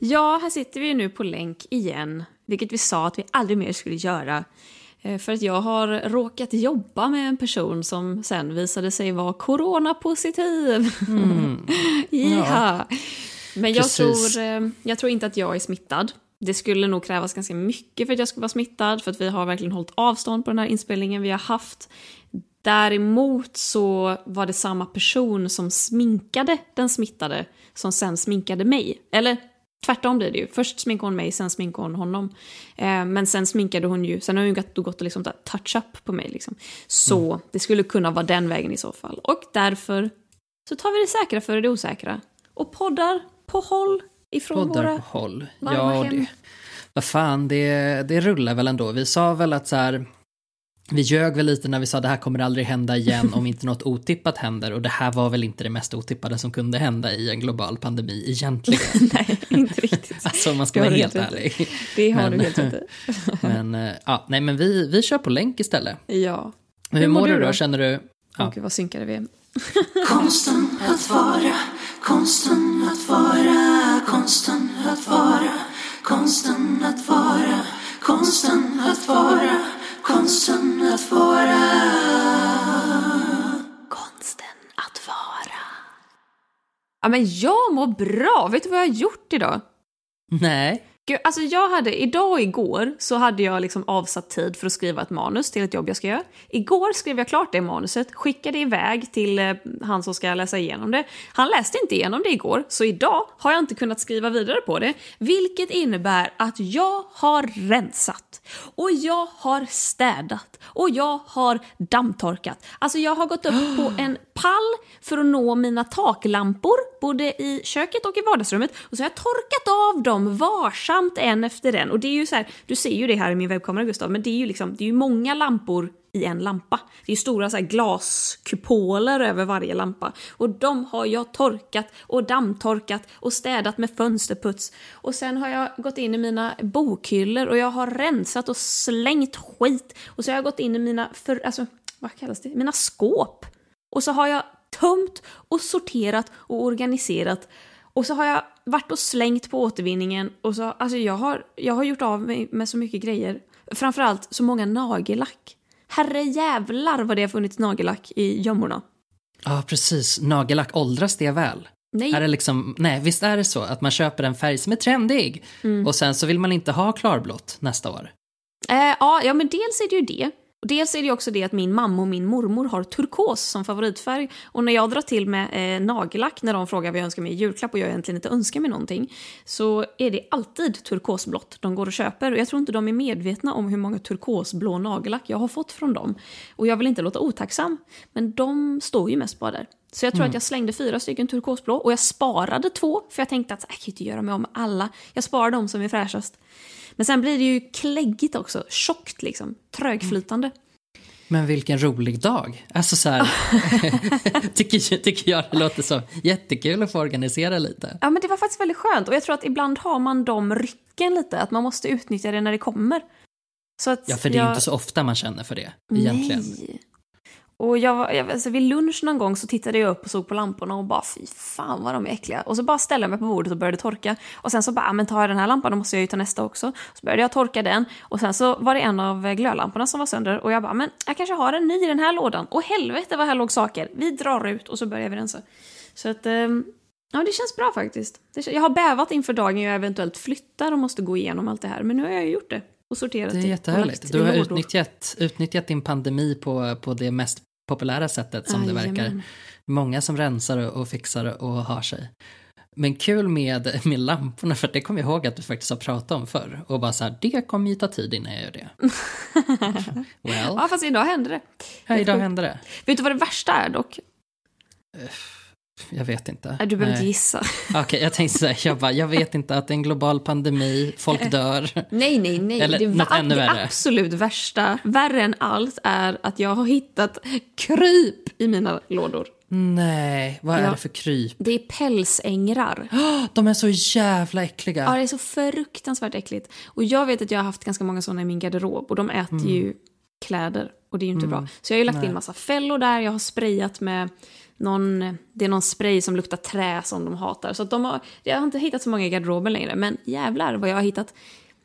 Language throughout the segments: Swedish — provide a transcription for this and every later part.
Ja, här sitter vi nu på länk igen, vilket vi sa att vi aldrig mer skulle göra. Eh, För att jag har råkat jobba med en person som sen visade sig vara coronapositiv. Mm. ja. Men jag Precis. tror, eh, jag tror inte att jag är smittad. Det skulle nog krävas ganska mycket för att jag skulle vara smittad, för att vi har verkligen hållit avstånd på den här inspelningen vi har haft. Däremot så var det samma person som sminkade den smittade som sen sminkade mig. Eller tvärtom blir det ju. Först sminkade hon mig, sen sminkade hon honom. Eh, men sen sminkade hon ju, sen har hon ju gått, och liksom touch-up på mig. Liksom. Så det skulle kunna vara den vägen i så fall. Och därför så tar vi det säkra före det osäkra. Och poddar på håll ifrån Poddar våra... på håll. varma Ja, hem. det, vad fan, det, det rullar väl ändå. Vi sa väl att så här, vi ljög väl lite när vi sa det här kommer aldrig hända igen om inte något otippat händer och det här var väl inte det mest otippade som kunde hända i en global pandemi egentligen. Nej, inte riktigt. alltså om man ska vara helt ärlig. Det har Men- du helt rätt. Men eh, ja, nej men vi, vi kör på länk istället. Ja. Hur Hur mår mår du då? då? Känner du? Ja. gud vad synkade vi är. Konsten att vara, konsten att vara, konsten att vara, konsten att vara, konsten att vara, men jag mår bra, vet du vad jag har gjort idag? Nej. Gud, alltså jag hade, idag och igår så hade jag liksom avsatt tid för att skriva ett manus till ett jobb jag ska göra. Igår skrev jag klart det manuset, skickade iväg till eh, han som ska läsa igenom det. Han läste inte igenom det igår, så idag har jag inte kunnat skriva vidare på det. Vilket innebär att jag har rensat, och jag har städat, och jag har dammtorkat. Alltså jag har gått upp på en pall för att nå mina taklampor, både i köket och i vardagsrummet. Och så har jag torkat av dem varsamt en efter en. Och det är ju så här, du ser ju det här i min webbkamera Gustav, men det är ju liksom, det är ju många lampor i en lampa. Det är ju stora så här glaskupoler över varje lampa. Och de har jag torkat och dammtorkat och städat med fönsterputs. Och sen har jag gått in i mina bokhyllor och jag har rensat och slängt skit. Och så har jag gått in i mina, för, alltså, vad kallas det? Mina skåp. Och så har jag tömt och sorterat och organiserat. Och så har jag varit och slängt på återvinningen. Och så, alltså jag har, jag har gjort av mig med så mycket grejer. Framförallt så många nagellack. Herre jävlar vad det har funnits nagellack i gömmorna. Ja, precis. Nagellack, åldras det väl? Nej. Är det liksom, nej, visst är det så att man köper en färg som är trendig Mm. och sen så vill man inte ha klarblått nästa år? Eh, ja, ja, men dels är det ju det. Och dels är det också det att min mamma och min mormor har turkos som favoritfärg. Och när jag drar till med eh, nagellack när de frågar vad jag önskar mig i julklapp och jag egentligen inte önskar mig någonting, så är det alltid turkosblått de går och köper. Och jag tror inte de är medvetna om hur många turkosblå nagellack jag har fått från dem. Och jag vill inte låta otacksam, men de står ju mest bara där. Så jag tror att jag slängde fyra stycken turkosblå och jag sparade två för jag tänkte att "Äh, jag kan inte göra mig av med alla. Jag sparar de som är fräschast. Men sen blir det ju kläggigt också, tjockt liksom, trögflytande. Men vilken rolig dag. Alltså så här, tycker, tycker jag det låter så jättekul att få organisera lite. Ja men det var faktiskt väldigt skönt och jag tror att ibland har man de rycken lite, att man måste utnyttja det när det kommer. Så att Ja, för det är jag... inte så ofta man känner för det, egentligen. Nej. Och jag, jag, alltså vid lunch någon gång så tittade jag upp och såg på lamporna och bara fy fan vad de är äckliga. Och så bara ställde jag mig på bordet och började torka. Och sen så bara, "Ah, men tar jag den här lampan då måste jag ju ta nästa också. Så började jag torka den och sen så var det en av eh, glödlamporna som var sönder. Och jag bara, men jag kanske har en ny i den här lådan. Och helvete vad här låg saker. Vi drar ut och så börjar vi rensa. Så att, ehm, ja det känns bra faktiskt. Jag har bävat inför dagen jag eventuellt flyttar och måste gå igenom allt det här. Men nu har jag ju gjort det. Och sorterat Det är jättehärligt. Du har utnyttjat, utnyttjat din pandemi på, på det mest populära sättet som det verkar. Jajamän. Många som rensar och fixar och har sig. Men kul med, med lamporna, för det kommer jag ihåg att du faktiskt har pratat om förr. Och bara så här, det kommer ju ta tid innan jag gör det. well, Ja fast idag hände det. ja, idag hände det. Vet du vad det värsta är dock? Jag vet inte. Nej, du behöver inte Nej. gissa. Okej, jag tänkte säga, jag, bara, jag vet inte att det är en global pandemi, folk dör. Nej, nej, nej. Eller det, något ännu det värre. absolut värsta, värre än allt, är att jag har hittat kryp i mina lådor. Nej, vad är Ja. det för kryp? Det är pälsängrar. De är så jävla äckliga. Ja, det är så fruktansvärt äckligt. Och jag vet att jag har haft ganska många sådana i min garderob och de äter Mm. ju kläder och det är ju inte bra. Så jag har ju lagt in massa fällor där, jag har sprayat med någon, det är någon spray som luktar trä som de hatar. Så de har, jag har inte hittat så många i garderoben längre, men jävlar vad jag har hittat.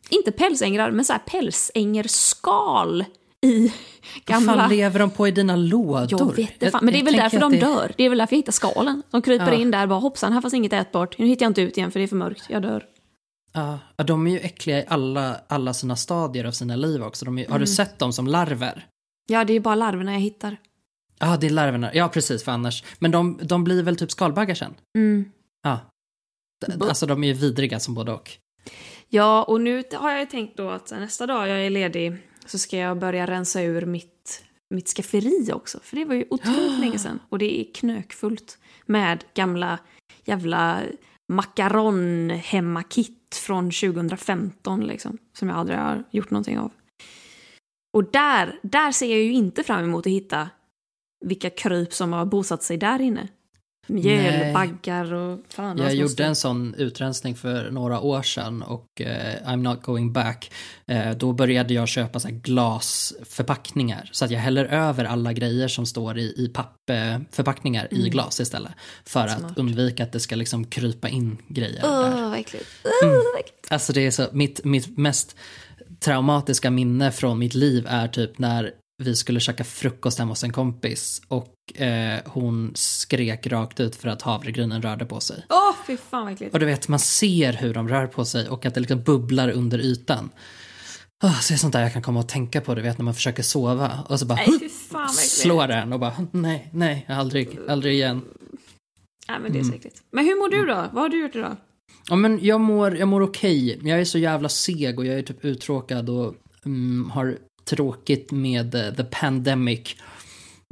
Inte pälsängrar, men så här pälsängerskal i Vad gamla... fan lever de på i dina lådor? Jag vet det fan, men det är väl därför de det- dör. Det är väl därför jag hittar skalen. De kryper Ja. in där och bara hoppsan, här fanns inget ätbart. Nu hittar jag inte ut igen för det är för mörkt, jag dör. Ja, de är ju äckliga i alla, alla sina stadier av sina liv också. De är, Har Mm. du sett dem som larver? Ja, det är bara larverna jag hittar. Ja, det är larverna. Ja, precis, för annars. Men de, de blir väl typ skalbaggar sen? Mm. Ja. Bu- Alltså de är ju vidriga som både och. Ja, och nu har jag ju tänkt då att nästa dag jag är ledig så ska jag börja rensa ur mitt, mitt skafferi också. För det var ju otroligt länge sedan. Och det är knökfullt med gamla jävla makaron hemmakit från 2015 liksom. Som jag aldrig har gjort någonting av. Och där, där ser jag ju inte fram emot att hitta vilka kryp som har bosatt sig där inne. Mjöl, Nej. baggar och fan Jag gjorde en sån utrensning för några år sedan och eh, I'm not going back. Eh, då började jag köpa så här glasförpackningar så att jag häller över alla grejer som står i, i pappförpackningar i glas istället. För Mm. Smart. att undvika att det ska liksom krypa in grejer där. Åh, vad äckligt. Åh, vad äckligt. Alltså det är så, mitt, mitt mest traumatiska minne från mitt liv är typ när vi skulle käka frukost hemma hos en kompis och eh, hon skrek rakt ut för att havregrynen rörde på sig. Åh, fy fan vad äckligt. Och du vet, man ser hur de rör på sig och att det liksom bubblar under ytan. Oh, så är sånt där jag kan komma och tänka på, du vet när man försöker sova och så bara Nej, fan slår den och bara nej, nej, aldrig, aldrig igen. Nej, men det är så äckligt. Men hur mår du då? Vad har du gjort idag? Ja men jag mår, jag mår okej. Jag är så jävla seg och jag är typ uttråkad och mm, har tråkigt med eh, the pandemic.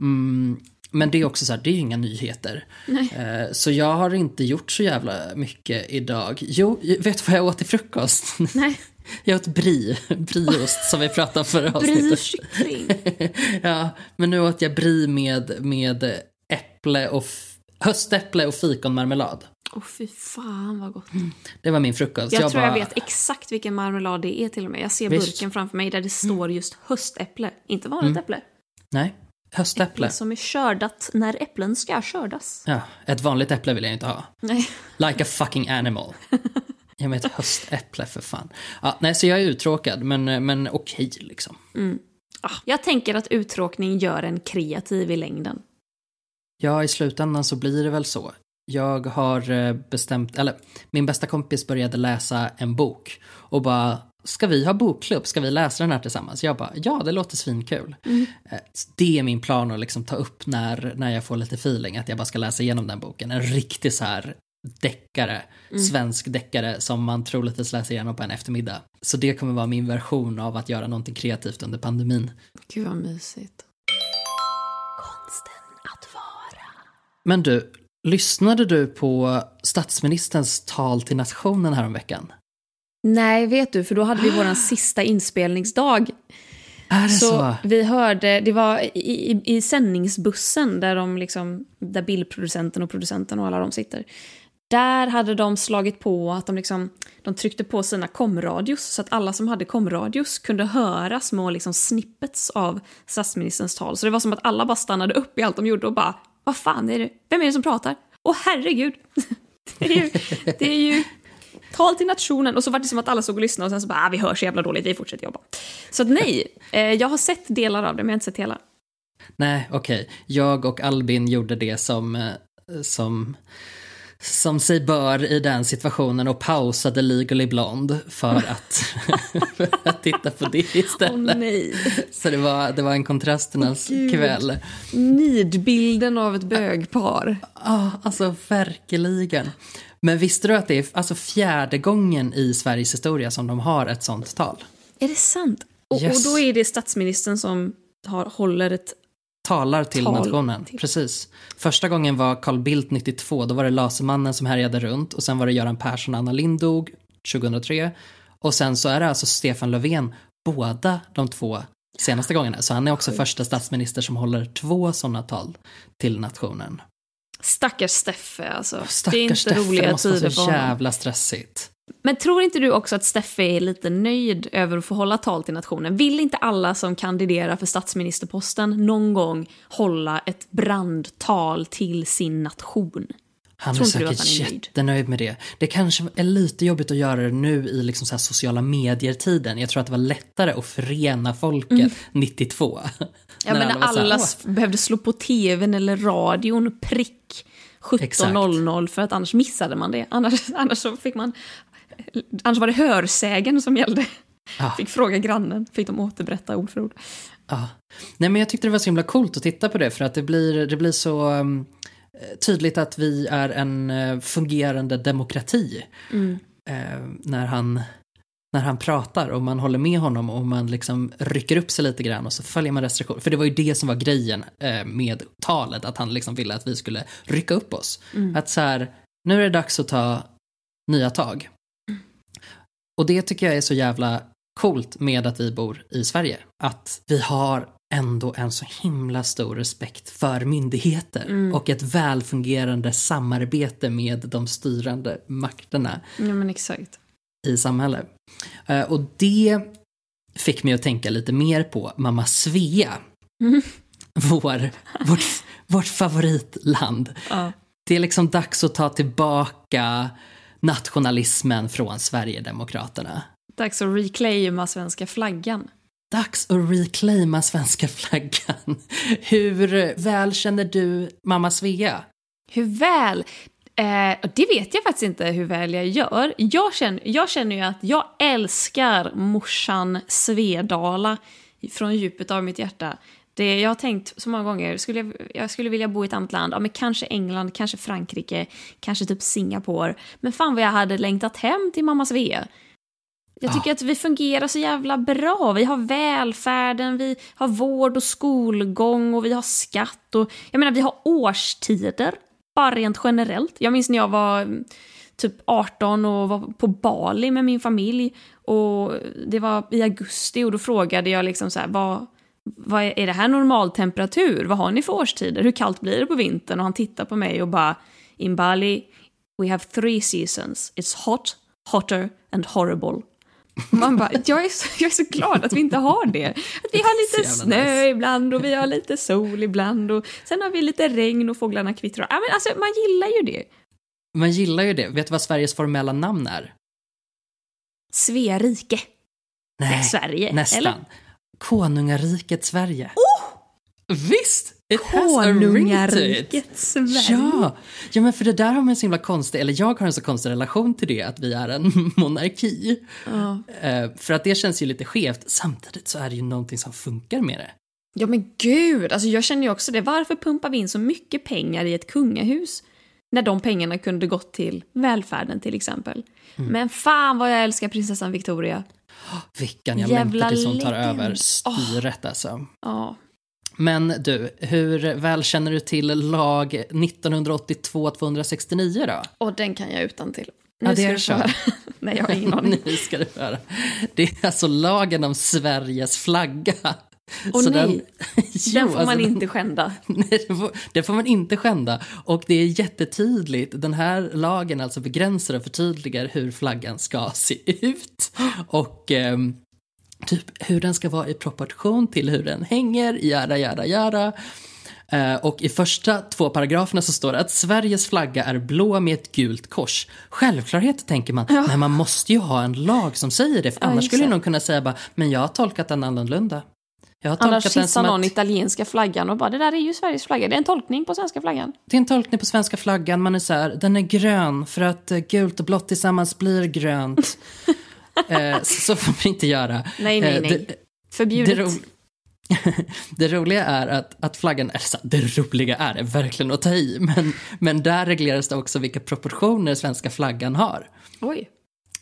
Mm, men det är också så här, det är ju inga nyheter. Eh, så jag har inte gjort så jävla mycket idag. Jo, vet du vad jag åt till frukost? Nej. Jag åt brie, brieost som vi pratade om förra avsnittet. ja, men nu åt jag brie med, med äpple och höstäpple och fikonmarmelad. Åh fy fan vad gott. Det var min frukost. Jag, tror bara, jag vet exakt vilken marmelad det är till och med. Jag ser Visst. burken framför mig där det står just höstäpple. Inte vanligt äpple. Nej, höstäpple. Äpple som är skördat när äpplen ska skördas. Ja, ett vanligt äpple vill jag inte ha. Nej. Like a fucking animal. Jag med ett höstäpple för fan. Ja, nej, så jag är uttråkad, men, men okej liksom. Ah, Jag tänker att uttråkning gör en kreativ i längden. Ja, i slutändan så blir det väl så. Jag har eh, bestämt, eller min bästa kompis började läsa en bok och bara Ska vi ha bokklubb? Ska vi läsa den här tillsammans? Jag bara, ja det låter svinkul. Eh, så Det är min plan att liksom ta upp när, när jag får lite feeling, att jag bara ska läsa igenom den boken. En riktig så här deckare, svensk deckare som man troligtvis läser igenom på en eftermiddag. Så det kommer vara min version av att göra någonting kreativt under pandemin. Gud vad mysigt. Men du, lyssnade du på statsministerns tal till nationen häromveckan? Nej, vet du, för då hade vi vår sista inspelningsdag. Är det så? Så vi hörde, det var i, i, i sändningsbussen där, de liksom, där bildproducenten och producenten och alla de sitter. Där hade de slagit på att de, liksom, de tryckte på sina komradios så att alla som hade komradios kunde höra små liksom, snippets av statsministerns tal. Så det var som att alla bara stannade upp i allt de gjorde och bara Vad fan är det? Vem är det som pratar? Åh herregud! det, är ju, det är ju tal till nationen och så var det som att alla såg och lyssnade och sen så bara ah, vi hör så jävla dåligt, vi fortsätter jobba. Så att nej, eh, jag har sett delar av det men jag har inte sett hela. Nej, okej. Jag och Albin gjorde det som, eh, som, som sig bör i den situationen och pausade Legally Blonde för att, för att titta på det istället. nej. Så det var, det var en kontrasternas Gud. kväll. Nidbilden av ett bögpar. Ja, alltså verkligen. Men visste du att det är alltså fjärde gången i Sveriges historia som de har ett sånt tal? Är det sant? Och, Yes. och då är det statsministern som har, håller ett... Talar till Tal nationen, till- precis. Första gången var Carl Bildt 92, då var det Lasermannen som härjade runt och sen var det Göran Persson och Anna Lindh dog 2003. Och sen så är det alltså Stefan Löfven båda de två senaste gångerna. Så han är också första statsminister som håller två sådana tal till nationen. Stackars Steffe alltså. det är Stackars inte Steffe, det roliga måste vara tider så för honom. jävla stressigt. Men tror inte du också att Steffe är lite nöjd över att få hålla tal till nationen? Vill inte alla som kandiderar för statsministerposten någon gång hålla ett brandtal till sin nation? Han är säkert han är nöjd? jättenöjd med det. Det kanske är lite jobbigt att göra det nu i liksom så här sociala medier-tiden. Jag tror att det var lättare att förena folket 92. Mm. Ja, men när så här, alla "Åh, s- behövde slå på tvn eller radion prick 17.00 för att annars missade man det. Annars, annars så fick man... Annars var det hörsägen som gällde. Ja. Fick fråga grannen, fick de återberätta ord för ord. Ja. Nej men jag tyckte det var så himla coolt att titta på det för att det blir, det blir så um, tydligt att vi är en eh, fungerande demokrati. Eh, när, han, när han pratar och man håller med honom och man liksom rycker upp sig lite grann och så följer man restriktioner. För det var ju det som var grejen eh, med talet, att han liksom ville att vi skulle rycka upp oss. Att så här, nu är det dags att ta nya tag. Och det tycker jag är så jävla coolt med att vi bor i Sverige. Att vi har ändå en så himla stor respekt för myndigheter och ett välfungerande samarbete med de styrande makterna Ja men exakt. i samhället. Eh, Och det fick mig att tänka lite mer på mamma Svea. Vår, vårt, vårt favoritland. Ja. Det är liksom dags att ta tillbaka nationalismen från Sverigedemokraterna. Dags att reclaima svenska flaggan. Dags att reclaima svenska flaggan. Hur väl känner du mamma Svea? Hur väl? Eh, det vet jag faktiskt inte hur väl jag gör. Jag känner, jag känner ju att jag älskar morsan Svedala från djupet av mitt hjärta. Det, jag har tänkt så många gånger, skulle jag, jag skulle vilja bo i ett annat land, ja, men kanske England, kanske Frankrike, kanske typ Singapore. Men fan vad jag hade längtat hem till mamma Svea. Jag tycker att vi fungerar så jävla bra. Vi har välfärden, vi har vård och skolgång och vi har skatt och jag menar vi har årstider. Bara rent generellt. Jag minns när jag var mm, typ 18 och var på Bali med min familj och det var i augusti och då frågade jag liksom så här, vad, vad är, är det här normaltemperatur? Vad har ni för årstider? Hur kallt blir det på vintern? Och han tittar på mig och bara, in Bali we have three seasons. It's hot, hotter and horrible. Man bara, jag är, så, jag är så glad att vi inte har det. Att vi har lite snö nice. ibland och vi har lite sol ibland och sen har vi lite regn och fåglarna kvittrar. Ja, men alltså, man gillar ju det. Man gillar ju det. Vet du vad Sveriges formella namn är? Svea rike. Nej, Sverige, nästan. eller? Konungariket Sverige. Oh! Visst! It. Konungariket Sverige. Ja, ja, men för det där har man en så himla konstig, eller jag har en så konstig relation till det, att vi är en monarki. Eh, för att det känns ju lite skevt, samtidigt så är det ju någonting som funkar med det. Ja men gud, alltså jag känner ju också det. Varför pumpar vi in så mycket pengar i ett kungahus? När de pengarna kunde gått till välfärden till exempel. Mm. Men fan vad jag älskar prinsessan Victoria. Vilken jag Jävla tills hon tar över styret alltså. Ja. Men du, hur väl känner du till lag 1982-269 då? Och den kan jag utan till. Ja, det ska är du så. Nej, jag har ingen aning. Nu ska du höra. Det är alltså lagen om Sveriges flagga. Åh, Så nej. Jo, Den får man alltså, inte skända. Nej, det får, det får man inte skända. Och det är jättetydligt. Den här lagen alltså begränsar och förtydligar hur flaggan ska se ut. Och ehm, typ hur den ska vara i proportion till hur den hänger, jada, jada. Eh, och i första två paragraferna så står det att Sveriges flagga är blå med ett gult kors. Självklarhet tänker man, men man måste ju ha en lag som säger det. För Ja, annars skulle någon kunna säga bara, men jag har tolkat den annorlunda. Jag har Annars hissar som någon att... italienska flaggan och bara det där är ju Sveriges flagga. Det är en tolkning på svenska flaggan. Det är en tolkning på svenska flaggan. Man är så här, den är grön för att eh, gult och blått tillsammans blir grönt. eh, så, får man inte göra. Nej, nej, Eh, nej. Det, Förbjudet. det, ro, det roliga är att, att flaggan, eller så, det roliga är det verkligen att ta i, men, men där regleras det också vilka proportioner svenska flaggan har. Oj.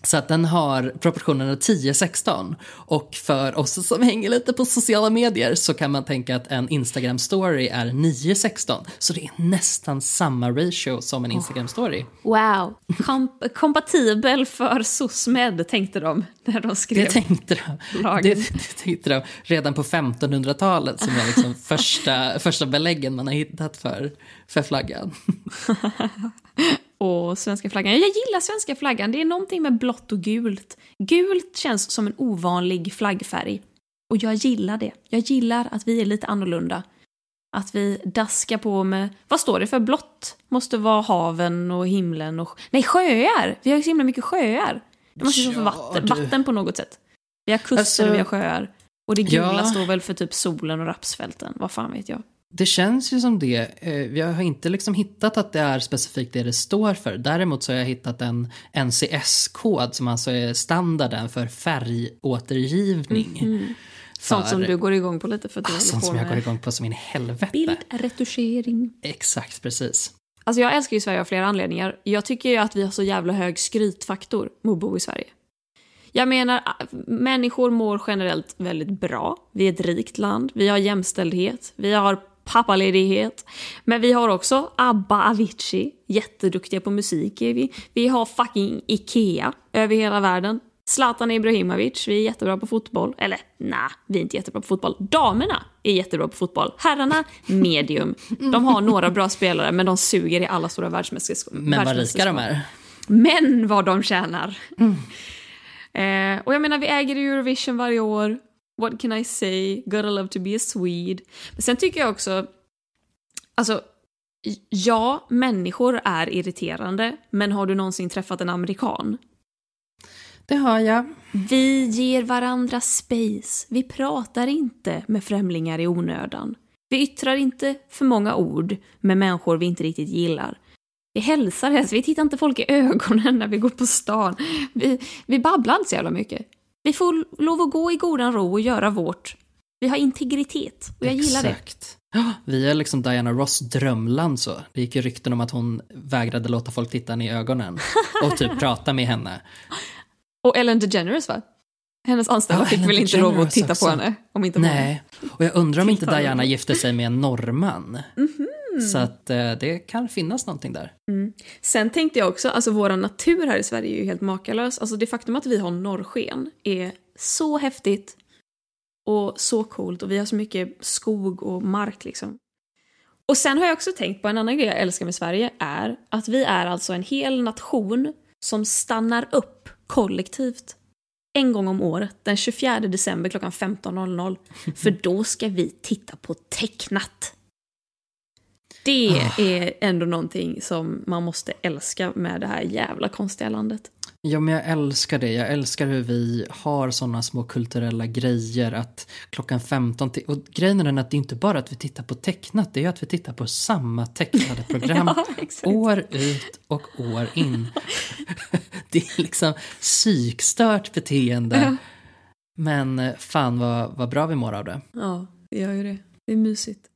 Så att den har proportionerna 10-16. Och för oss som hänger lite på sociala medier så kan man tänka att en Instagram-story är 9-16. Så det är nästan samma ratio som en Instagram-story. Wow. Kom- kompatibel för SOSMED tänkte de när de skrev. Det tänkte de. Det, det tänkte de redan på 1500-talet som är liksom första, första beläggen man har hittat för, för flaggan. och svenska flaggan. Jag gillar svenska flaggan, det är någonting med blått och gult. Gult känns som en ovanlig flaggfärg. Och jag gillar det. Jag gillar att vi är lite annorlunda. Att vi daskar på med, vad står det för blått? Måste vara haven och himlen och... Nej, sjöar! Vi har ju så himla mycket sjöar. Det måste ju stå för Ja, vatten, du. vatten på något sätt. Vi har kuster Alltså- och vi har sjöar. Och det gula Ja. står väl för typ solen och rapsfälten, vad fan vet jag. Det känns ju som det. Eh, Jag har inte liksom hittat att det är specifikt det det står för. Däremot så har jag hittat en NCS-kod som alltså är standarden för färgåtergivning. Mm. Sånt För- som du går igång på lite för att du Ah, håller Sånt på som jag går igång på som in helvete. bildretuschering. Exakt, precis. Alltså jag älskar ju Sverige av flera anledningar. Jag tycker ju att vi har så jävla hög skrytfaktor med att bo i Sverige. Jag menar, människor mår generellt väldigt bra. Vi är ett rikt land, vi har jämställdhet, vi har pappaledighet. Men vi har också ABBA, Avicii, jätteduktiga på musik är vi. Vi har fucking IKEA över hela världen. Zlatan Ibrahimovic, vi är jättebra på fotboll. Eller nej, vi är inte jättebra på fotboll. Damerna är jättebra på fotboll. Herrarna, medium. De har några bra spelare, men de suger i alla stora världsmästerskap. Men vad rika de är. Men vad de tjänar. Eh, och jag menar, vi äger Eurovision varje år. What can I say? Gotta love to be a Swede. Men sen tycker jag också, alltså, ja, människor är irriterande, men har du någonsin träffat en amerikan? Det har jag. Vi ger varandra space. Vi pratar inte med främlingar i onödan. Vi yttrar inte för många ord med människor vi inte riktigt gillar. Vi hälsar helst, vi tittar inte folk i ögonen när vi går på stan. Vi, vi babblar inte så jävla mycket. Vi får lov att gå i godan ro och göra vårt. Vi har integritet och jag gillar det. Exakt. Ja, Vi är liksom Diana Ross drömland så. Det gick ju rykten om att hon vägrade låta folk titta henne i ögonen och typ prata med henne. Och Ellen DeGeneres va? Hennes anställda Ja, fick Ellen väl inte lov att titta också. på henne? Om inte hon- Nej, och jag undrar om inte. Diana gifte sig med en norrman. Mhm. Så att eh, det kan finnas någonting där. Sen tänkte jag också, alltså vår natur här i Sverige är ju helt makalös. Alltså det faktum att vi har norrsken är så häftigt och så coolt och vi har så mycket skog och mark liksom. Och sen har jag också tänkt på en annan grej jag älskar med Sverige är att vi är alltså en hel nation som stannar upp kollektivt en gång om året, den 24 december klockan 15.00. För då ska vi titta på tecknat. Det är ändå någonting som man måste älska med det här jävla konstiga landet. Ja, men jag älskar det. Jag älskar hur vi har sådana små kulturella grejer att klockan 15 till... Och grejen är den att det är inte bara att vi tittar på tecknat, det är att vi tittar på samma tecknade program Ja, år ut och år in. det är liksom psykstört beteende. Ja. Men eh, fan vad, vad bra vi mår av det. Ja, det gör ju det. Det är mysigt.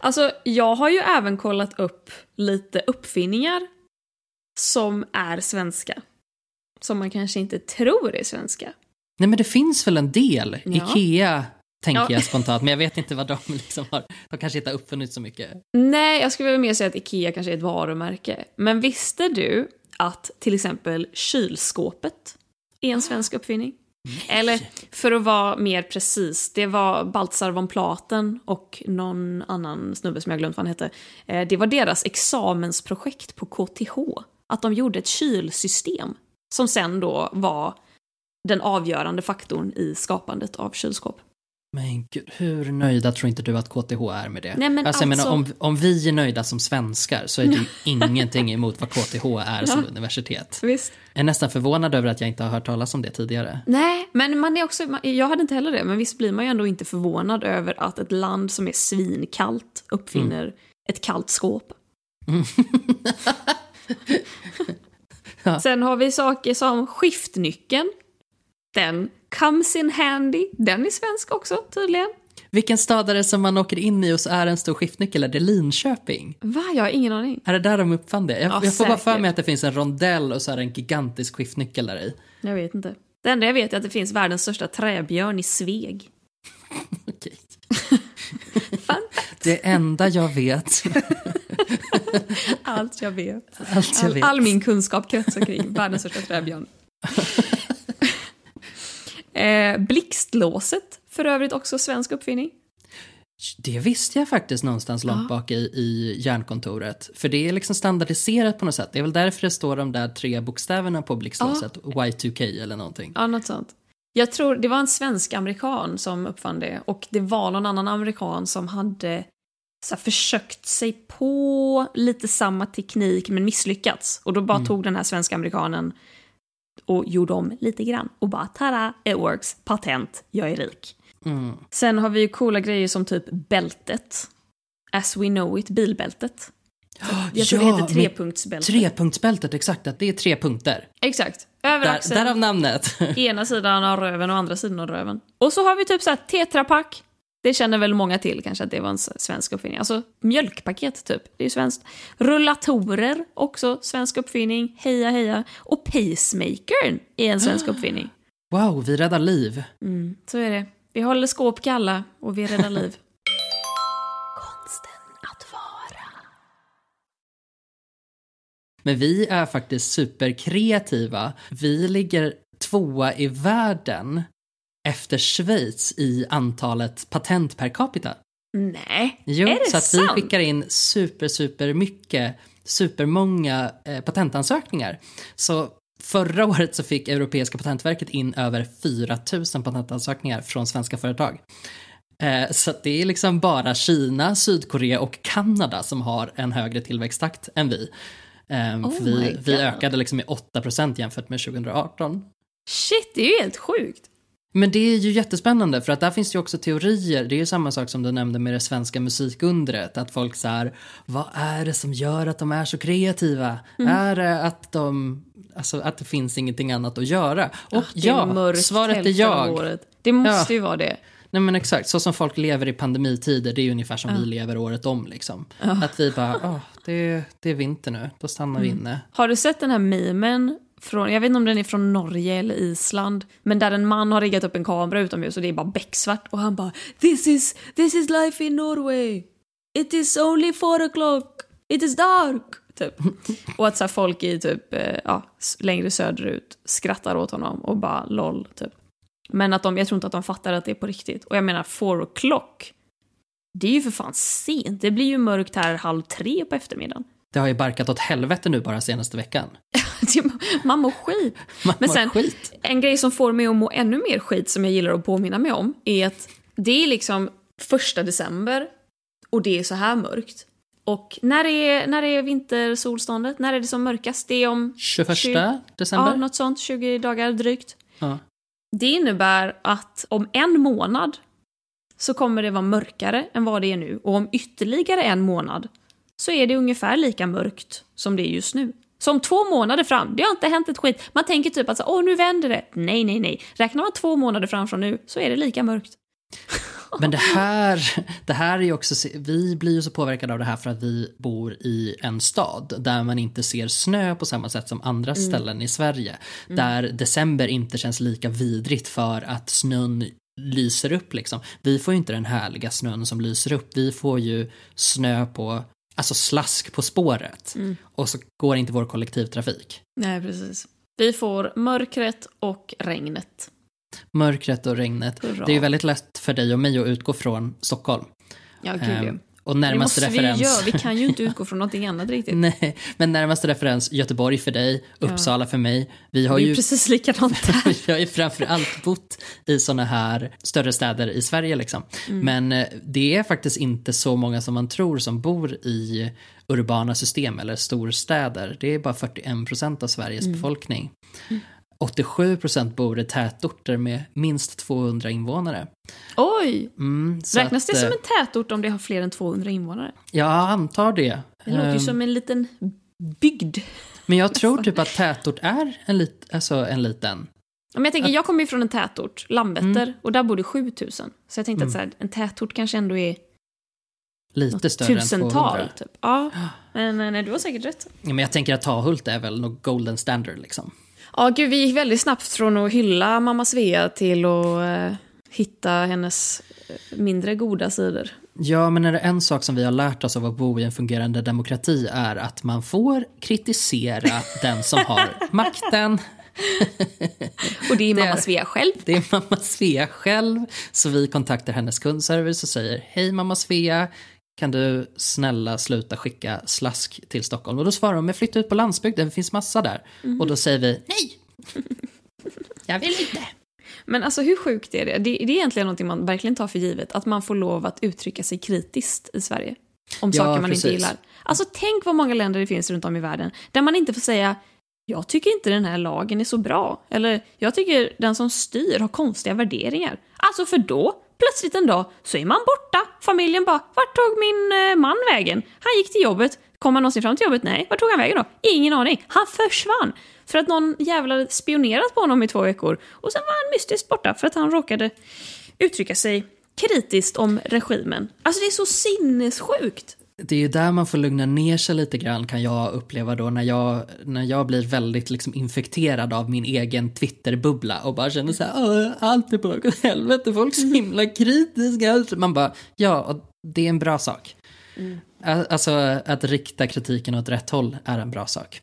Alltså, jag har ju även kollat upp lite uppfinningar som är svenska. Som man kanske inte tror är svenska. Nej men det finns väl en del. Ja. Ikea tänker Ja. jag spontant, men jag vet inte vad de liksom har. De kanske inte har uppfunnit så mycket. Nej, jag skulle väl mer säga att Ikea kanske är ett varumärke. Men visste du att till exempel kylskåpet är en svensk uppfinning? Eller för att vara mer precis, det var Baltzar von Platen och någon annan snubbe som jag glömt vad han hette. Eh, det var deras examensprojekt på KTH. Att de gjorde ett kylsystem som sen då var den avgörande faktorn i skapandet av kylskåp. Men gud, hur nöjda tror inte du att KTH är med det? Nej, men alltså, jag menar, alltså- om, om vi är nöjda som svenskar så är det ju ingenting emot vad KTH är som universitet. Visst. Jag är nästan förvånad över att jag inte har hört talas om det tidigare. Nej, men man är också, jag hade inte heller det, men visst blir man ju ändå inte förvånad över att ett land som är svinkallt uppfinner ett kallt skåp. Ja. Sen har vi saker som skiftnyckeln. Den comes in handy. Den är svensk också tydligen. Vilken stad är det som man åker in i och så är en stor skiftnyckel? Är det Linköping? Va? Jag har ingen aning. Är det där de uppfann det? Jag, Ja, jag får bara för mig att det finns en rondell och så är det en gigantisk skiftnyckel där i. Jag vet inte. Det enda jag vet är att det finns världens största träbjörn i Sveg. Okej. Det enda jag vet, Allt jag vet. allt jag All, vet. all min kunskap kretsar kring världens största träbjörn. Eh, blixtlåset, för övrigt också svensk uppfinning. Det visste jag faktiskt någonstans långt bak i, i järnkontoret. För det är liksom standardiserat på något sätt. Det är väl därför det står de där tre bokstäverna på blixtlåset. Y2K eller någonting. Ja, något sånt. Jag tror det var en svensk-amerikan som uppfann det och det var någon annan amerikan som hade så här, försökt sig på lite samma teknik men misslyckats. Och då bara tog den här svenska amerikanen och gjorde om lite grann och bara tada, it works, patent, jag är rik. Mm. Sen har vi ju coola grejer som typ bältet. As we know it, bilbältet. Jag tror det heter trepunktsbältet. Trepunktsbältet, exakt. Att det är tre punkter. Exakt. Över Där, axeln. därav namnet. ena sidan av röven och andra sidan av röven. Och så har vi typ så här tetrapack. Det känner väl många till kanske att det var en svensk uppfinning. Alltså mjölkpaket typ, det är ju svenskt. Rullatorer, också svensk uppfinning. Heja heja. Och pacemakern är en svensk uppfinning. Wow, vi räddar liv. Mm, så är det. Vi håller skåp kalla och vi räddar liv. Konsten att vara. Men vi är faktiskt superkreativa. Vi ligger tvåa i världen efter Schweiz i antalet patent per capita. Nej, Jo, är det så att sant? vi skickar in super, super mycket, supermånga eh, patentansökningar. Så förra året så fick Europeiska patentverket in över 4 000 patentansökningar från svenska företag. Eh, så det är liksom bara Kina, Sydkorea och Kanada som har en högre tillväxttakt än vi. Eh, Oh vi, vi ökade liksom med 8% jämfört med 2018. Shit, det är ju helt sjukt. Men det är ju jättespännande för att där finns ju också teorier. Det är ju samma sak som du nämnde med det svenska musikundret. Att folk så här, vad är det som gör att de är så kreativa? Mm. Är det att de, alltså att det finns ingenting annat att göra? Och är ja, svaret är jag. Det måste Ja. ju vara det. Nej men exakt, så som folk lever i pandemitider, det är ju ungefär som vi lever året om liksom. Att vi bara, åh, det, det är vinter nu, då stannar vi Mm. inne. Har du sett den här memen? Från, jag vet inte om den är från Norge eller Island. Men där en man har riggat upp en kamera utomhus och det är bara becksvart. Och han bara This is, this is life in Norway. It is only four o'clock. It is dark. Typ. Och att så här, folk i typ, eh, ja, längre söderut skrattar åt honom och bara LOL. Typ. Men att de, jag tror inte att de fattar att det är på riktigt. Och jag menar four o'clock. Det är ju för fan sent. Det blir ju mörkt här halv tre på eftermiddagen. Det har ju barkat åt helvete nu bara senaste veckan. Man mår skit. Man Men sen, skit. en grej som får mig att må ännu mer skit som jag gillar att påminna mig om är att det är liksom första december och det är så här mörkt. Och när är, när är vintersolståndet? När är det som mörkast? Det är om 21 Tjugo- december. ja, något sånt, 20 dagar drygt. Ja. Det innebär att om en månad så kommer det vara mörkare än vad det är nu. Och om ytterligare en månad så är det ungefär lika mörkt som det är just nu. Så om två månader fram, det har inte hänt ett skit. Man tänker typ att så, åh nu vänder det. Nej, nej, nej. Räknar man två månader fram från nu så är det lika mörkt. Men det här, det här är ju också, vi blir ju så påverkade av det här för att vi bor i en stad där man inte ser snö på samma sätt som andra ställen i Sverige. Där december inte känns lika vidrigt för att snön lyser upp liksom. Vi får ju inte den härliga snön som lyser upp. Vi får ju snö på, alltså slask på spåret. Och så går inte vår kollektivtrafik. Nej, precis. Vi får mörkret och regnet. Mörkret och regnet. Hurra. Det är ju väldigt lätt för dig och mig att utgå från Stockholm. Ja, gud Ehm, ja. och Det närmaste måste vi referens. ju göra. Vi kan ju inte utgå från någonting annat riktigt. Nej, men närmaste referens Göteborg för dig, Uppsala för mig. Vi har det är ju precis likadant där. vi har ju framförallt bott i såna här större städer i Sverige liksom. Mm. Men eh, det är faktiskt inte så många som man tror som bor i urbana system eller storstäder. Det är bara 41% av Sveriges Mm. befolkning. 87% bor i tätorter med minst 200 invånare. Oj! Mm, Räknas det att, som eh, en tätort om det har fler än 200 invånare? Jag antar det. Det låter ju Ehm, som en liten bygd. Men jag tror typ att tätort är en, lit, alltså en liten. Men jag tänker, jag kommer ju från en tätort, Landvetter, Mm. och där bor det 7000. Så jag tänkte att så här, en tätort kanske ändå är Lite större än tusental. 200. Typ. Ja, men eh, nej, du har säkert rätt. Ja, men jag tänker att Tahult är väl något golden standard liksom. Ja, gud, vi gick väldigt snabbt från att hylla mamma Svea till att eh, hitta hennes eh, mindre goda sidor. Ja, men är det en sak som vi har lärt oss av att bo i en fungerande demokrati är att man får kritisera den som har makten. Och det är mamma Svea själv. Det är mamma Svea själv, så vi kontaktar hennes kundservice och säger hej mamma Svea, kan du snälla sluta skicka slask till Stockholm? Och då svarar de, men flytta ut på landsbygden, det finns massa där. Och då säger vi, nej! Jag vill inte. Men alltså hur sjukt är det? det? Det är egentligen någonting man verkligen tar för givet. Att man får lov att uttrycka sig kritiskt i Sverige. Om Ja, saker man inte gillar. Alltså tänk vad många länder det finns runt om i världen. Där man inte får säga jag tycker inte den här lagen är så bra. Eller jag tycker den som styr har konstiga värderingar. Alltså för då, plötsligt en dag, så är man borta. Familjen bara, vart tog min eh, man vägen? Han gick till jobbet. Kom han någonsin fram till jobbet? Nej. Vart tog han vägen då? Ingen aning. Han försvann. För att någon jävla hade spionerat på honom i två veckor. Och sen var han mystiskt borta för att han råkade uttrycka sig kritiskt om regimen. Alltså det är så sinnessjukt. Det är ju där man får lugna ner sig lite grann kan jag uppleva då när jag, när jag blir väldigt liksom infekterad av min egen Twitterbubbla och bara känner så här, "Åh, allt är på väg åt helvete, folk är så himla kritiska. Man bara, ja, och det är en bra sak. Ä- Alltså att rikta kritiken åt rätt håll är en bra sak.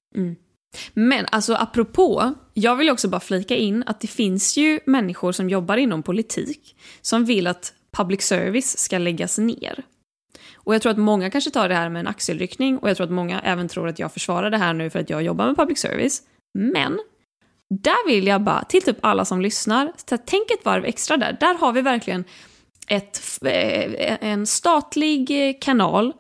Men alltså apropå, jag vill också bara flika in att det finns ju människor som jobbar inom politik som vill att public service ska läggas ner. Och jag tror att många kanske tar det här med en axelryckning och jag tror att många även tror att jag försvarar det här nu för att jag jobbar med public service. Men där vill jag bara, till typ alla som lyssnar, tänk ett varv extra där. Där har vi verkligen ett, eh, en statlig eh, kanal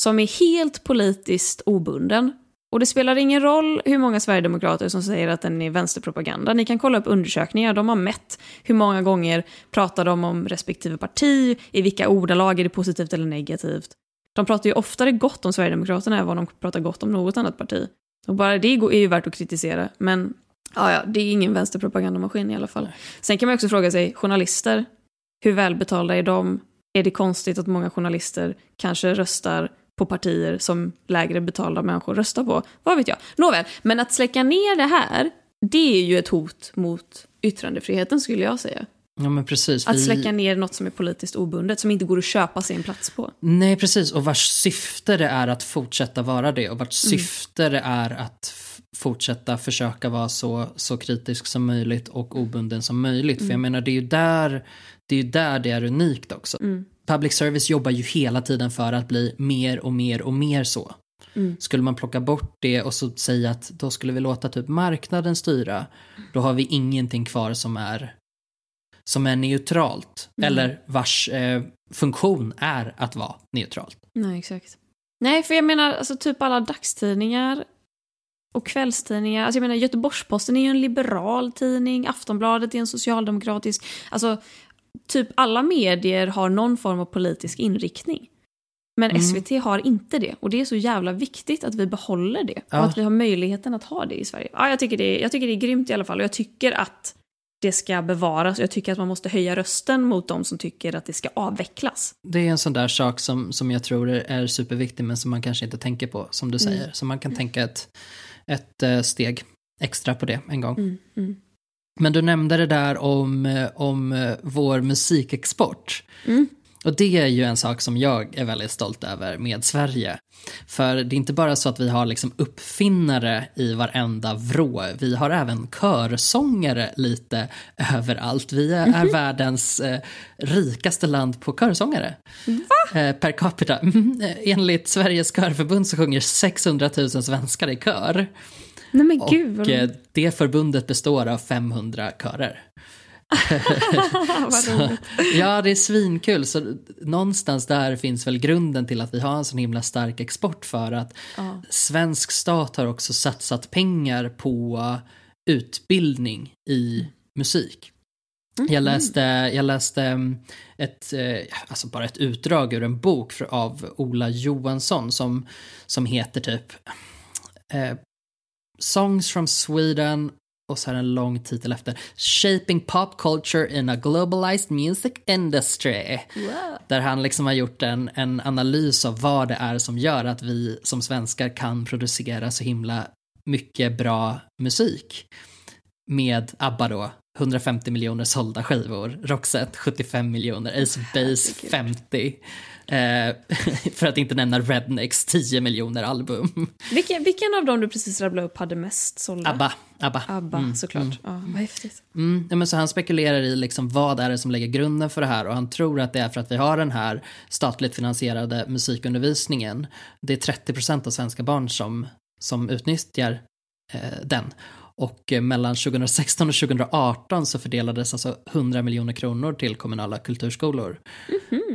som är helt politiskt obunden. Och det spelar ingen roll hur många sverigedemokrater som säger att den är vänsterpropaganda. Ni kan kolla upp undersökningar, de har mätt hur många gånger pratar de om respektive parti, i vilka ordalag är det positivt eller negativt. De pratar ju oftare gott om Sverigedemokraterna än vad de pratar gott om något annat parti. Och bara det är ju värt att kritisera, men ja, ja, det är ingen vänsterpropagandamaskin i alla fall. Sen kan man också fråga sig, journalister, hur välbetalda är de? Är det konstigt att många journalister kanske röstar på partier som lägre betalda människor röstar på? Vad vet jag? Nåväl, men att släcka ner det här, det är ju ett hot mot yttrandefriheten skulle jag säga. Ja men precis. Att vi- släcka ner något som är politiskt obundet, som inte går att köpa sig en plats på. Nej, precis. Och vars syfte det är att fortsätta vara det och vart syfte det är att fortsätta försöka vara så, så kritisk som möjligt och obunden som möjligt. För jag menar, det är ju där det är, ju där det är unikt också. Public service jobbar ju hela tiden för att bli mer och mer och mer så. Skulle man plocka bort det och så säga att då skulle vi låta typ marknaden styra, då har vi ingenting kvar som är som är neutralt eller vars eh, funktion är att vara neutralt. Nej, exakt. Nej, för jag menar, alltså typ alla dagstidningar och kvällstidningar. Alltså jag menar, Göteborgs-Posten är ju en liberal tidning, Aftonbladet är en socialdemokratisk. Alltså, typ alla medier har någon form av politisk inriktning. Men Mm. SVT har inte det. Och det är så jävla viktigt att vi behåller det. Ja. Och att vi har möjligheten att ha det i Sverige. Ja, jag, tycker det är, jag tycker det är grymt i alla fall. Och jag tycker att det ska bevaras. Jag tycker att man måste höja rösten mot de som tycker att det ska avvecklas. Det är en sån där sak som, som jag tror är, superviktig men som man kanske inte tänker på, som du säger. Så man kan tänka ett, ett eh, steg extra på det en gång. Mm, mm. Men du nämnde det där om, eh, om eh, vår musikexport. Mm. Och det är ju en sak som jag är väldigt stolt över med Sverige. För det är inte bara så att vi har liksom uppfinnare i varenda vrå, vi har även körsångare lite överallt. Vi är, är världens eh, rikaste land på körsångare. Eh, per capita. Mm, eh, enligt Sveriges körförbund så sjunger 600 000 svenskar i kör. Nej men gud Och eh, det förbundet består av 500 körer. Så, ja, det är svinkul. Så någonstans där finns väl grunden till att vi har en sån himla stark export för att Ja. svensk stat har också satsat pengar på utbildning i musik. Jag läste, jag läste mm, ett, eh, alltså bara ett utdrag ur en bok av Ola Johansson som, som heter typ eh, Songs from Sweden och så här en lång titel efter Shaping Pop Culture in a Globalized Music Industry. Där han liksom har gjort en, en analys av vad det är som gör att vi som svenskar kan producera så himla mycket bra musik. Med ABBA då 150 miljoner sålda skivor, Roxette 75 miljoner, Ace of Base 50. Eh, för att inte nämna Rednecks 10 miljoner album. Vilken, vilken av dem du precis rabblade upp hade mest sålda? ABBA. ABBA. ABBA, såklart. Ja, vad häftigt. Mm, ja, men så han spekulerar i liksom vad är det som lägger grunden för det här och han tror att det är för att vi har den här statligt finansierade musikundervisningen. Det är 30% av svenska barn som, som utnyttjar eh, den. Och eh, mellan 2016 och 2018 så fördelades alltså 100 miljoner kronor till kommunala kulturskolor.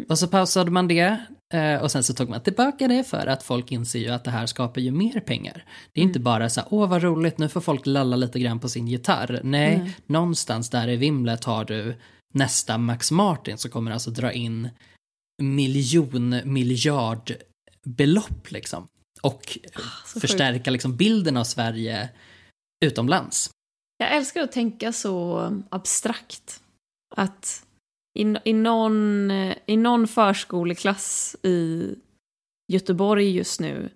Och så pausade man det eh, och sen så tog man tillbaka det för att folk inser ju att det här skapar ju mer pengar. Det är inte bara så här, åh vad roligt, nu får folk lalla lite grann på sin gitarr. Nej, någonstans där i vimlet har du nästa Max Martin som kommer alltså dra in miljon miljard belopp liksom. Och så förstärka liksom bilden av Sverige utomlands. Jag älskar att tänka så abstrakt. Att i, i, någon, i någon förskoleklass i Göteborg just nu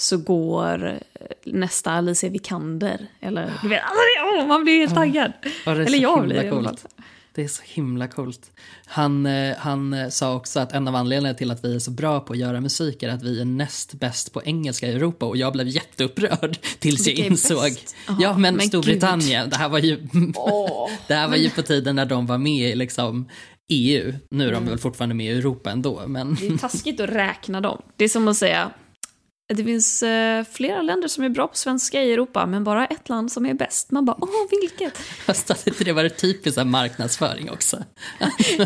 så går nästa Alicia Vikander. Eller du vet, man blir helt taggad. Ja, Eller jag blir coolt. Det är så himla coolt. Han, eh, han eh, sa också att en av anledningarna till att vi är så bra på att göra musik är att vi är näst bäst på engelska i Europa och jag blev jätteupprörd tills jag insåg. Jaha, ja men, men Storbritannien, det här var ju, det här var ju på tiden när de var med i liksom EU. Nu är de väl fortfarande med i Europa ändå men Det är taskigt att räkna dem. Det är som att säga det finns eh, flera länder som är bra på svenska i Europa, men bara ett land som är bäst. Man bara, åh, vilket? fast att inte det var typiskt marknadsföring också.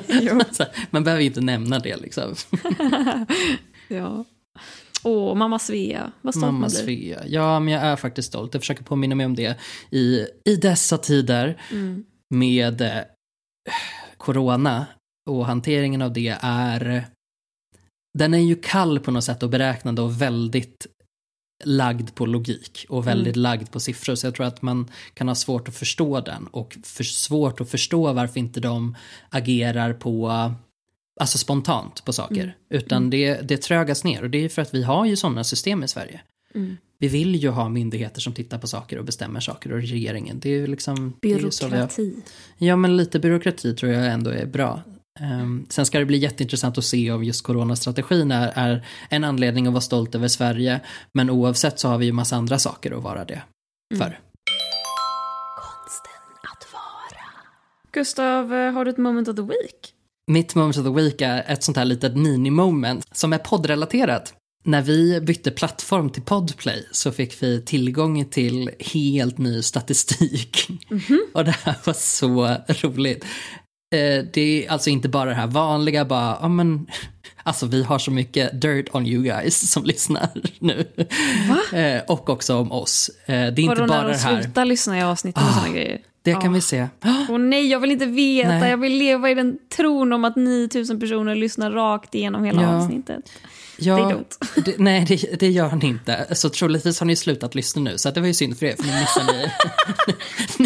Man behöver ju inte nämna det liksom. Ja. Åh, mamma Svea, vad stolt Mamma. Svea. Ja, men jag är faktiskt stolt. Jag försöker påminna mig om det i, i dessa tider Mm. med eh, corona och hanteringen av det är den är ju kall på något sätt och beräknande och väldigt lagd på logik och väldigt lagd på siffror så jag tror att man kan ha svårt att förstå den och för svårt att förstå varför inte de agerar på alltså spontant på saker utan det, det trögas ner och det är för att vi har ju sådana system i Sverige. Mm. Vi vill ju ha myndigheter som tittar på saker och bestämmer saker och regeringen. Det är ju liksom... det är ju har- Byråkrati. Ja, men lite byråkrati tror jag ändå är bra. Ehm, sen ska det bli jätteintressant att se om just coronastrategin är, är en anledning att vara stolt över Sverige. Men oavsett så har vi ju massa andra saker att vara det för. Gustav, eh, har du ett moment of the week? Mitt moment of the week är ett sånt här litet mini-moment som är poddrelaterat. När vi bytte plattform till Podplay så fick vi tillgång till helt ny statistik. Och det här var så roligt. Eh, det är alltså inte bara det här vanliga, bara, ja men, alltså vi har så mycket dirt on you guys som lyssnar nu. Eh, och också om oss. Eh, det är inte Vadå bara när det de här, slutar lyssna i avsnitten och såna grejer? det kan vi se. Åh nej, jag vill inte veta. Nej. Jag vill leva i den tron om att 9000 personer lyssnar rakt igenom hela Ja. avsnittet. Ja, Det är dumt. Det, nej, det, det gör ni inte. Så troligtvis har ni slutat lyssna nu, så det var ju synd för er, för ni missar, ni,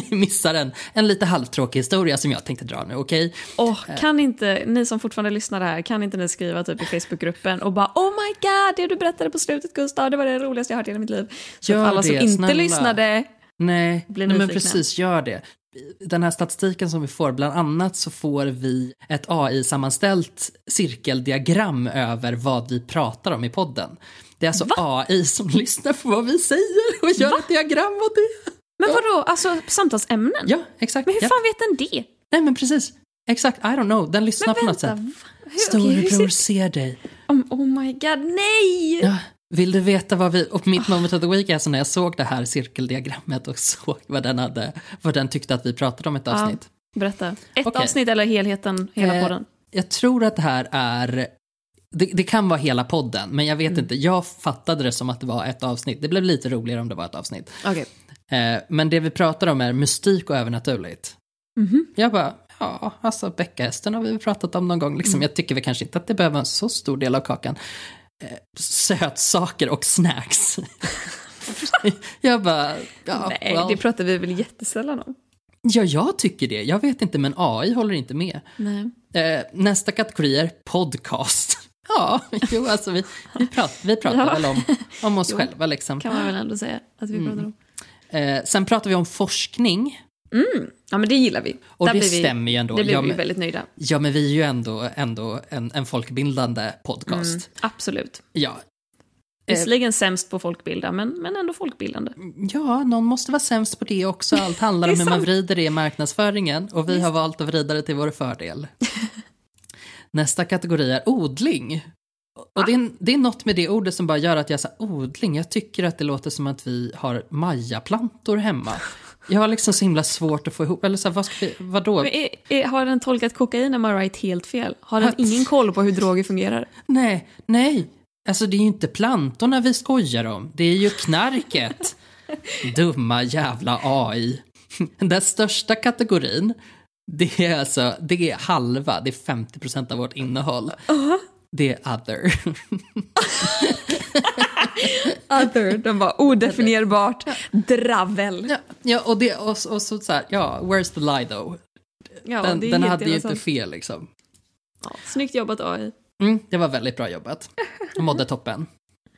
ni missar en, en lite halvtråkig historia som jag tänkte dra nu, okej? Åh, kan inte, ni som fortfarande lyssnar här, kan inte ni skriva typ i Facebookgruppen och bara Oh my god, det du berättade på slutet Gustav, det var det roligaste jag hört i hela mitt liv. Så Gör alla som det, inte snälla. lyssnade, Nej, nej men precis, gör det. Den här statistiken som vi får, bland annat så får vi ett AI-sammanställt cirkeldiagram över vad vi pratar om i podden. Det är alltså AI som lyssnar på vad vi säger och gör ett diagram av det. men vadå, alltså samtalsämnen? Ja, exakt. Men hur ja. fan vet den det? Nej men precis. Exakt, I don't know. Den lyssnar Men på något sätt. va? Hur- Storebror ser- ser dig. Oh, oh my god, nej! Ja, vill du veta vad vi... Och mitt moment of the week är alltså när jag såg det här cirkeldiagrammet och såg vad den, hade, vad den tyckte att vi pratade om ett Ja, avsnitt. berätta. Ett Okej. avsnitt eller helheten, hela Eh, podden? Jag tror att det här är... Det, det kan vara hela podden, men jag vet Mm. inte. Jag fattade det som att det var ett avsnitt. Det blev lite roligare om det var ett avsnitt. Okej. Eh, men det vi pratar om är mystik och övernaturligt. Mhm. Jag bara, ja, alltså bäckahästen har vi pratat om någon gång. Liksom. Mm. Jag tycker väl kanske inte att det behöver vara en så stor del av kakan. Sötsaker och snacks. jag bara, ja, Nej, well. det pratar vi väl jättesällan om? ja, jag tycker det. Jag vet inte, men AI håller inte med. Nej. Eh, nästa kategori är podcast. Ja, jo, alltså vi, vi, prat, vi pratar Ja. väl om, om oss Jo. själva liksom. Kan man väl ändå säga att vi pratar om. Eh, sen pratar vi om forskning. Ja, men det gillar vi. Och Där det vi, stämmer ju ändå. Det blir Ja, vi men- väldigt nöjda. Ja, men vi är ju ändå, ändå en, en folkbildande podcast. Absolut. Ja. Eh, Visserligen sämst på folkbilda, men, men ändå folkbildande. ja, någon måste vara sämst på det också. Allt handlar om hur man vrider det i marknadsföringen och vi har valt att vrida det till vår fördel. Nästa kategori är odling. Och det är, det är något med det ordet som bara gör att jag säger odling. Jag tycker att det låter som att vi har majaplantor hemma. Jag har liksom så himla svårt att få ihop, eller så här, vad vi, vadå? Är, är, har den tolkat kokain, I right, helt fel? Har den ingen koll på hur droger fungerar? Nej, nej. Alltså det är ju inte plantorna vi skojar om. Det är ju knarket. Dumma jävla AI. Den största kategorin, det är alltså, det är halva, det är 50% av vårt innehåll. Det är other. Other, de var odefinierbart. Dravel. ja, ja, och, det, och, och så, så här, ja, where's the lie though? Ja, Den, den hade ju inte fel liksom. Ja, snyggt jobbat AI. Mm, det var väldigt bra jobbat. Jag mådde toppen.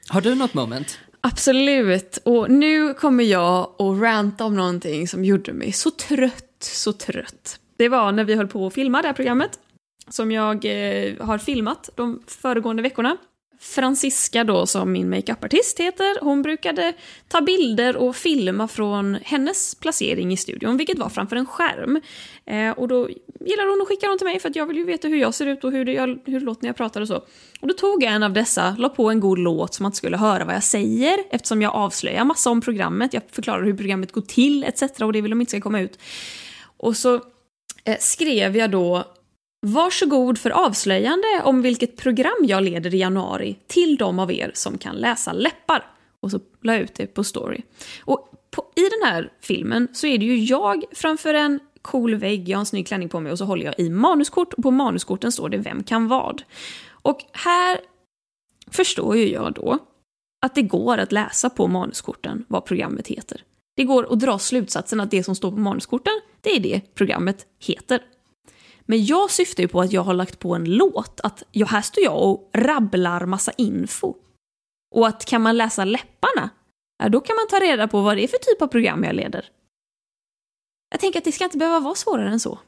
Har du något moment? Absolut. Och nu kommer jag att ranta om någonting som gjorde mig så trött, så trött. Det var när vi höll på att filma det här programmet. Som jag eh, har filmat de föregående veckorna. Francisca då, som min makeupartist heter, hon brukade ta bilder och filma från hennes placering i studion, vilket var framför en skärm. Eh, och då gillar hon att skicka dem till mig för att jag vill ju veta hur jag ser ut och hur det, jag, hur det låter när jag pratar och så. Och då tog jag en av dessa, la på en god låt så man inte skulle höra vad jag säger eftersom jag avslöjar massa om programmet, jag förklarar hur programmet går till etc. och det vill de inte ska komma ut. Och så eh, skrev jag då Varsågod för avslöjande om vilket program jag leder i januari till de av er som kan läsa läppar. Och så la jag ut det på story. Och på, i den här filmen så är det ju jag framför en cool vägg, jag har en snygg klänning på mig och så håller jag i manuskort och på manuskorten står det Vem kan vad? Och här förstår ju jag då att det går att läsa på manuskorten vad programmet heter. Det går att dra slutsatsen att det som står på manuskorten, det är det programmet heter. Men jag syftar ju på att jag har lagt på en låt, att jag, här står jag och rabblar massa info. Och att kan man läsa läpparna, ja, då kan man ta reda på vad det är för typ av program jag leder. Jag tänker att det ska inte behöva vara svårare än så.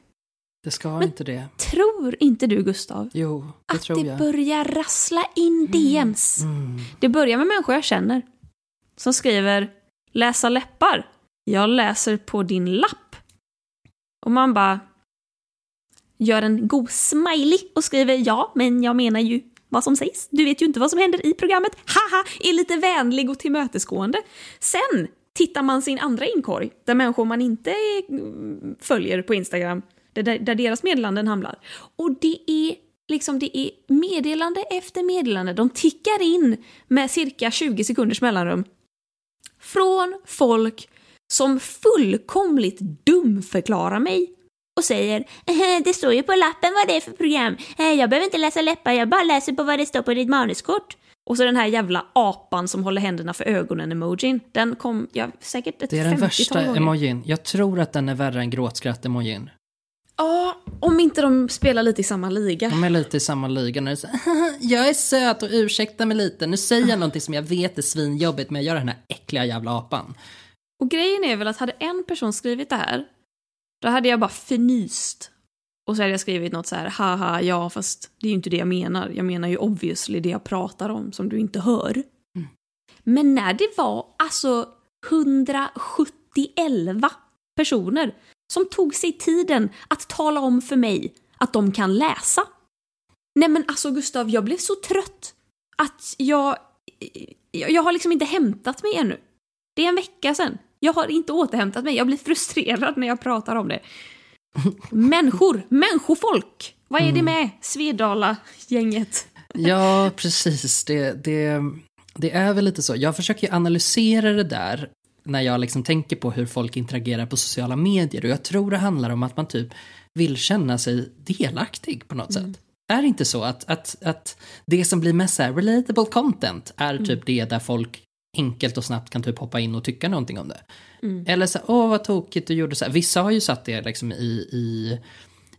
Det ska inte det. Tror inte du, Gustav, Jo, det att tror det jag. börjar rassla in DMs? Mm. Det börjar med människor jag känner. Som skriver “läsa läppar”. Jag läser på din lapp. Och man bara gör en god smiley och skriver “ja, men jag menar ju vad som sägs. Du vet ju inte vad som händer i programmet. Haha!” är lite vänlig och tillmötesgående. Sen tittar man sin andra inkorg, där människor man inte mm, följer på Instagram, där, där deras meddelanden hamnar. Och det är liksom det är meddelande efter meddelande. De tickar in med cirka 20 sekunders mellanrum. Från folk som fullkomligt dumförklarar mig och säger "Eh, det står ju på lappen vad det är för program. Eh, Jag behöver inte läsa läppar, jag bara läser på vad det står på ditt manuskort. Och så den här jävla apan som håller händerna för ögonen-emojin. Den kom ja, säkert ett Det är den 50-tal värsta gånger. emojin. Jag tror att den är värre än gråtskratt-emojin. Ja, om inte de spelar lite i samma liga. De är lite i samma liga. När så, jag är söt och ursäkta mig lite. Nu säger jag någonting som jag vet är svinjobbigt men jag gör den här äckliga jävla apan. Och grejen är väl att hade en person skrivit det här, då hade jag bara förnyst. Och så hade jag skrivit något så här, haha, ja fast det är ju inte det jag menar. Jag menar ju obviously det jag pratar om som du inte hör. Men när det var alltså 171 personer som tog sig tiden att tala om för mig att de kan läsa. Nej men alltså Gustav, jag blev så trött att jag, jag, jag har liksom inte hämtat mig ännu. Det är en vecka sedan. Jag har inte återhämtat mig. Jag blir frustrerad när jag pratar om det. Människor, människofolk. Vad är det med Svedala-gänget? Ja, precis. Det, det, det är väl lite så. Jag försöker ju analysera det där när jag liksom tänker på hur folk interagerar på sociala medier och jag tror det handlar om att man typ vill känna sig delaktig på något sätt. Är det inte så att, att, att det som blir mest så relatable content är typ det där folk enkelt och snabbt kan typ hoppa in och tycka någonting om det. Eller så åh vad tokigt du gjorde så här. Vissa har ju satt det liksom i, i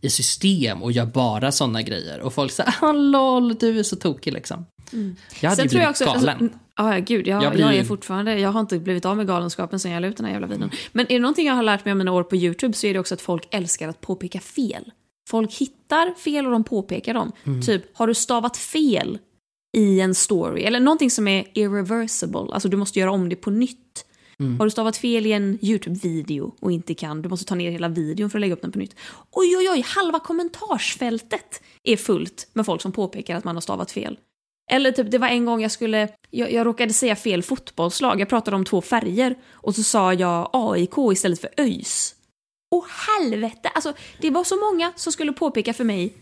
i system och gör bara sådana grejer. Och folk säger ah, lol, du är så tokig liksom. Jag hade ju tror blivit galen. Alltså, ja, gud, jag, Jag jag, blir ju- är fortfarande, jag har inte blivit av med galenskapen sen jag la ut den här jävla videon. Men är det någonting jag har lärt mig om mina år på YouTube så är det också att folk älskar att påpeka fel. Folk hittar fel och de påpekar dem. Mm. Typ, har du stavat fel i en story? Eller någonting som är irreversible, alltså du måste göra om det på nytt. Mm. Har du stavat fel i en YouTube-video och inte kan, du måste ta ner hela videon för att lägga upp den på nytt. Oj, oj, oj, halva kommentarsfältet är fullt med folk som påpekar att man har stavat fel. Eller typ, det var en gång jag skulle, jag, jag råkade säga fel fotbollslag, jag pratade om två färger och så sa jag AIK istället för ÖIS. Åh helvete! Alltså, det var så många som skulle påpeka för mig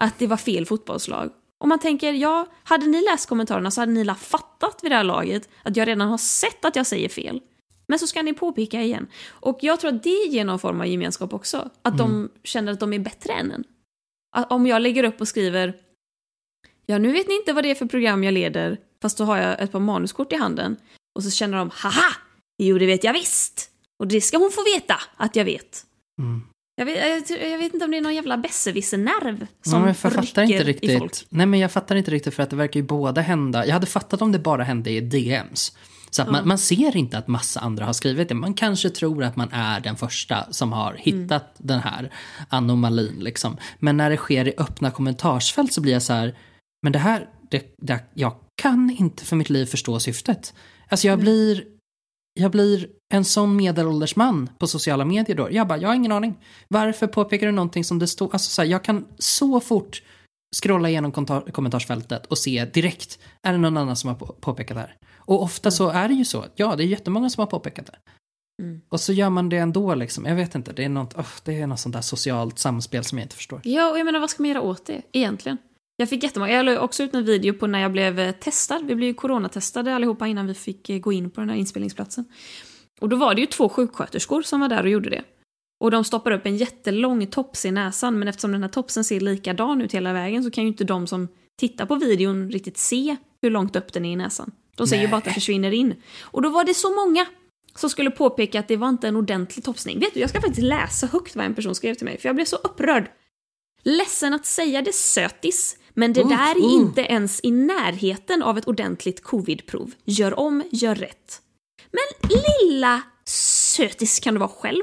att det var fel fotbollslag. Och man tänker, ja, hade ni läst kommentarerna så hade ni la fattat vid det här laget att jag redan har sett att jag säger fel. Men så ska ni påpeka igen. Och jag tror att det ger någon form av gemenskap också. Att de känner att de är bättre än en. Att om jag lägger upp och skriver Ja, nu vet ni inte vad det är för program jag leder, fast då har jag ett par manuskort i handen. Och så känner de, haha! Jo, det vet jag visst! Och det ska hon få veta att jag vet. Mm. Jag vet, jag, vet inte om det är någon jävla besserwisser-nerv Ja, som men jag fattar inte i folk. riktigt. Nej, men jag fattar inte riktigt för att det verkar ju båda hända. Jag hade fattat om det bara hände i DMs. Så att man, man ser inte att massa andra har skrivit det. Man kanske tror att man är den första som har hittat den här anomalin. Liksom. Men när det sker i öppna kommentarsfält så blir jag så här, men det här, det, det, jag kan inte för mitt liv förstå syftet. Alltså jag blir, jag blir en sån medelålders man på sociala medier då. Jag bara, jag har ingen aning. Varför påpekar du någonting som det står, alltså så här, jag kan så fort scrolla igenom kontar- kommentarsfältet och se direkt, är det någon annan som har på- påpekat det här? Och ofta så är det ju så, ja det är jättemånga som har påpekat det. Mm. Och så gör man det ändå liksom, jag vet inte, det är något, oh, det är något sånt där socialt samspel som jag inte förstår. Ja, och jag menar vad ska man göra åt det egentligen? Jag fick jättemånga, jag la också ut en video på när jag blev eh, testad. Vi blev ju coronatestade allihopa innan vi fick eh, gå in på den här inspelningsplatsen. Och då var det ju två sjuksköterskor som var där och gjorde det. Och de stoppar upp en jättelång tops i näsan, men eftersom den här topsen ser likadan ut hela vägen så kan ju inte de som tittar på videon riktigt se hur långt upp den är i näsan. De ser ju Nej. bara att den försvinner in. Och då var det så många som skulle påpeka att det var inte en ordentlig topsning. Vet du, jag ska faktiskt läsa högt vad en person skrev till mig, för jag blev så upprörd. Ledsen att säga det sötis, men det Uh, där är uh. inte ens i närheten av ett ordentligt covidprov. Gör om, gör rätt. Men lilla sötis kan du vara själv.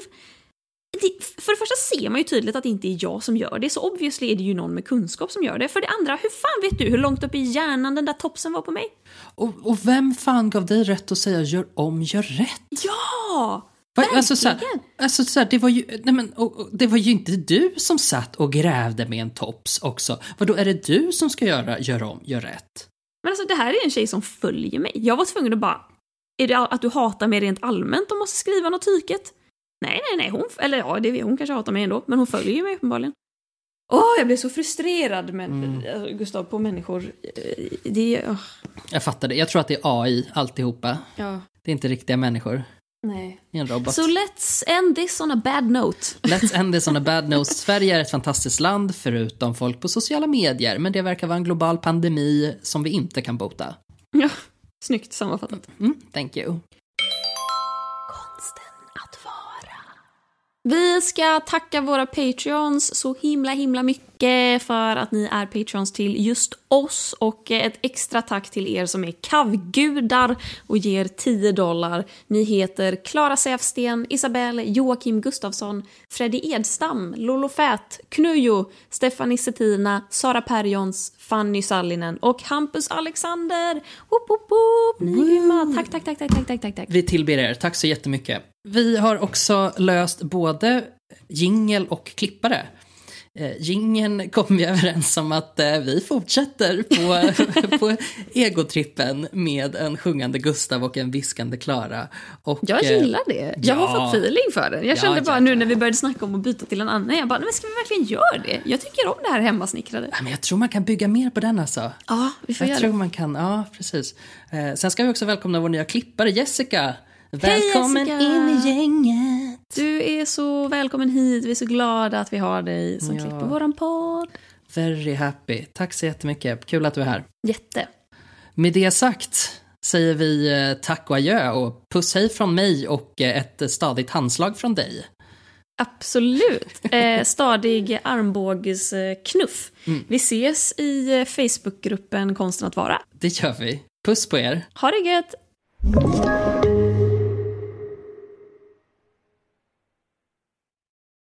Det, för det första ser man ju tydligt att det inte är jag som gör det, så obviously är det ju någon med kunskap som gör det. För det andra, hur fan vet du hur långt upp i hjärnan den där topsen var på mig? Och, och vem fan gav dig rätt att säga gör om, gör rätt? Ja! Va, alltså, så här, Verkligen. alltså så här, det var ju, nej men, och, och, det var ju inte du som satt och grävde med en tops också. Vadå, är det du som ska göra gör om, gör rätt? Men alltså det här är en tjej som följer mig. Jag var tvungen att bara, är det att du hatar mig rent allmänt och måste skriva något tyket? Nej, nej, nej, hon, eller ja, det, hon kanske hatar mig ändå, men hon följer ju mig uppenbarligen. Åh, jag blir så frustrerad med, Mm. Gustav, på människor. Eh, Det, åh, Jag fattar det, jag tror att det är AI alltihopa. ja, Det är inte riktiga människor. Nej. En robot. So let's end this on a bad note. Let's end this on a bad note. Sverige är ett fantastiskt land förutom folk på sociala medier, men det verkar vara en global pandemi som vi inte kan bota. Ja, snyggt sammanfattat. Mm, thank you. Konsten att vara. Vi ska tacka våra patreons så himla himla mycket för att ni är patreons till just oss och ett extra tack till er som är kavgudar och ger 10 dollar. Ni heter Klara Säfsten, Isabelle, Joakim Gustafsson, Freddy Edstam, Lolo Fät, Knujo, Stefanie Settina, Sara Perjons, Fanny Sallinen och Hampus Alexander. Woop, woop, woop. Ni är grymma. Tack, tack, tack, tack, tack, tack, tack, tack. Vi tillber er, tack så jättemycket. Vi har också löst både jingel och klippare. Eh, jingeln kom vi överens om att eh, vi fortsätter på, på egotrippen med en sjungande Gustav och en viskande Klara. Och, Jag eh, gillar det. Jag har ja. fått feeling för det. Jag Ja, kände bara ja, nu när vi började snacka om att byta till en annan, jag bara, men ska vi verkligen göra det? Jag tycker om det här hemmasnickrade. ja, men jag tror man kan bygga mer på den alltså. Ja, vi får Jag göra tror det. man kan, ja precis. Eh, sen ska vi också välkomna vår nya klippare Jessica. Välkommen Jessica! in i gänget. Du är så välkommen hit, vi är så glada att vi har dig som Ja. klipper våran podd. Very happy. Tack så jättemycket. Kul att du är här. Jätte. Med det sagt säger vi eh, tack och adjö och puss hej från mig och eh, ett stadigt handslag från dig. Absolut. Eh, stadig armbågsknuff. Mm. Vi ses i eh, Facebookgruppen Konsten att vara. Det gör vi. Puss på er. Ha det gött!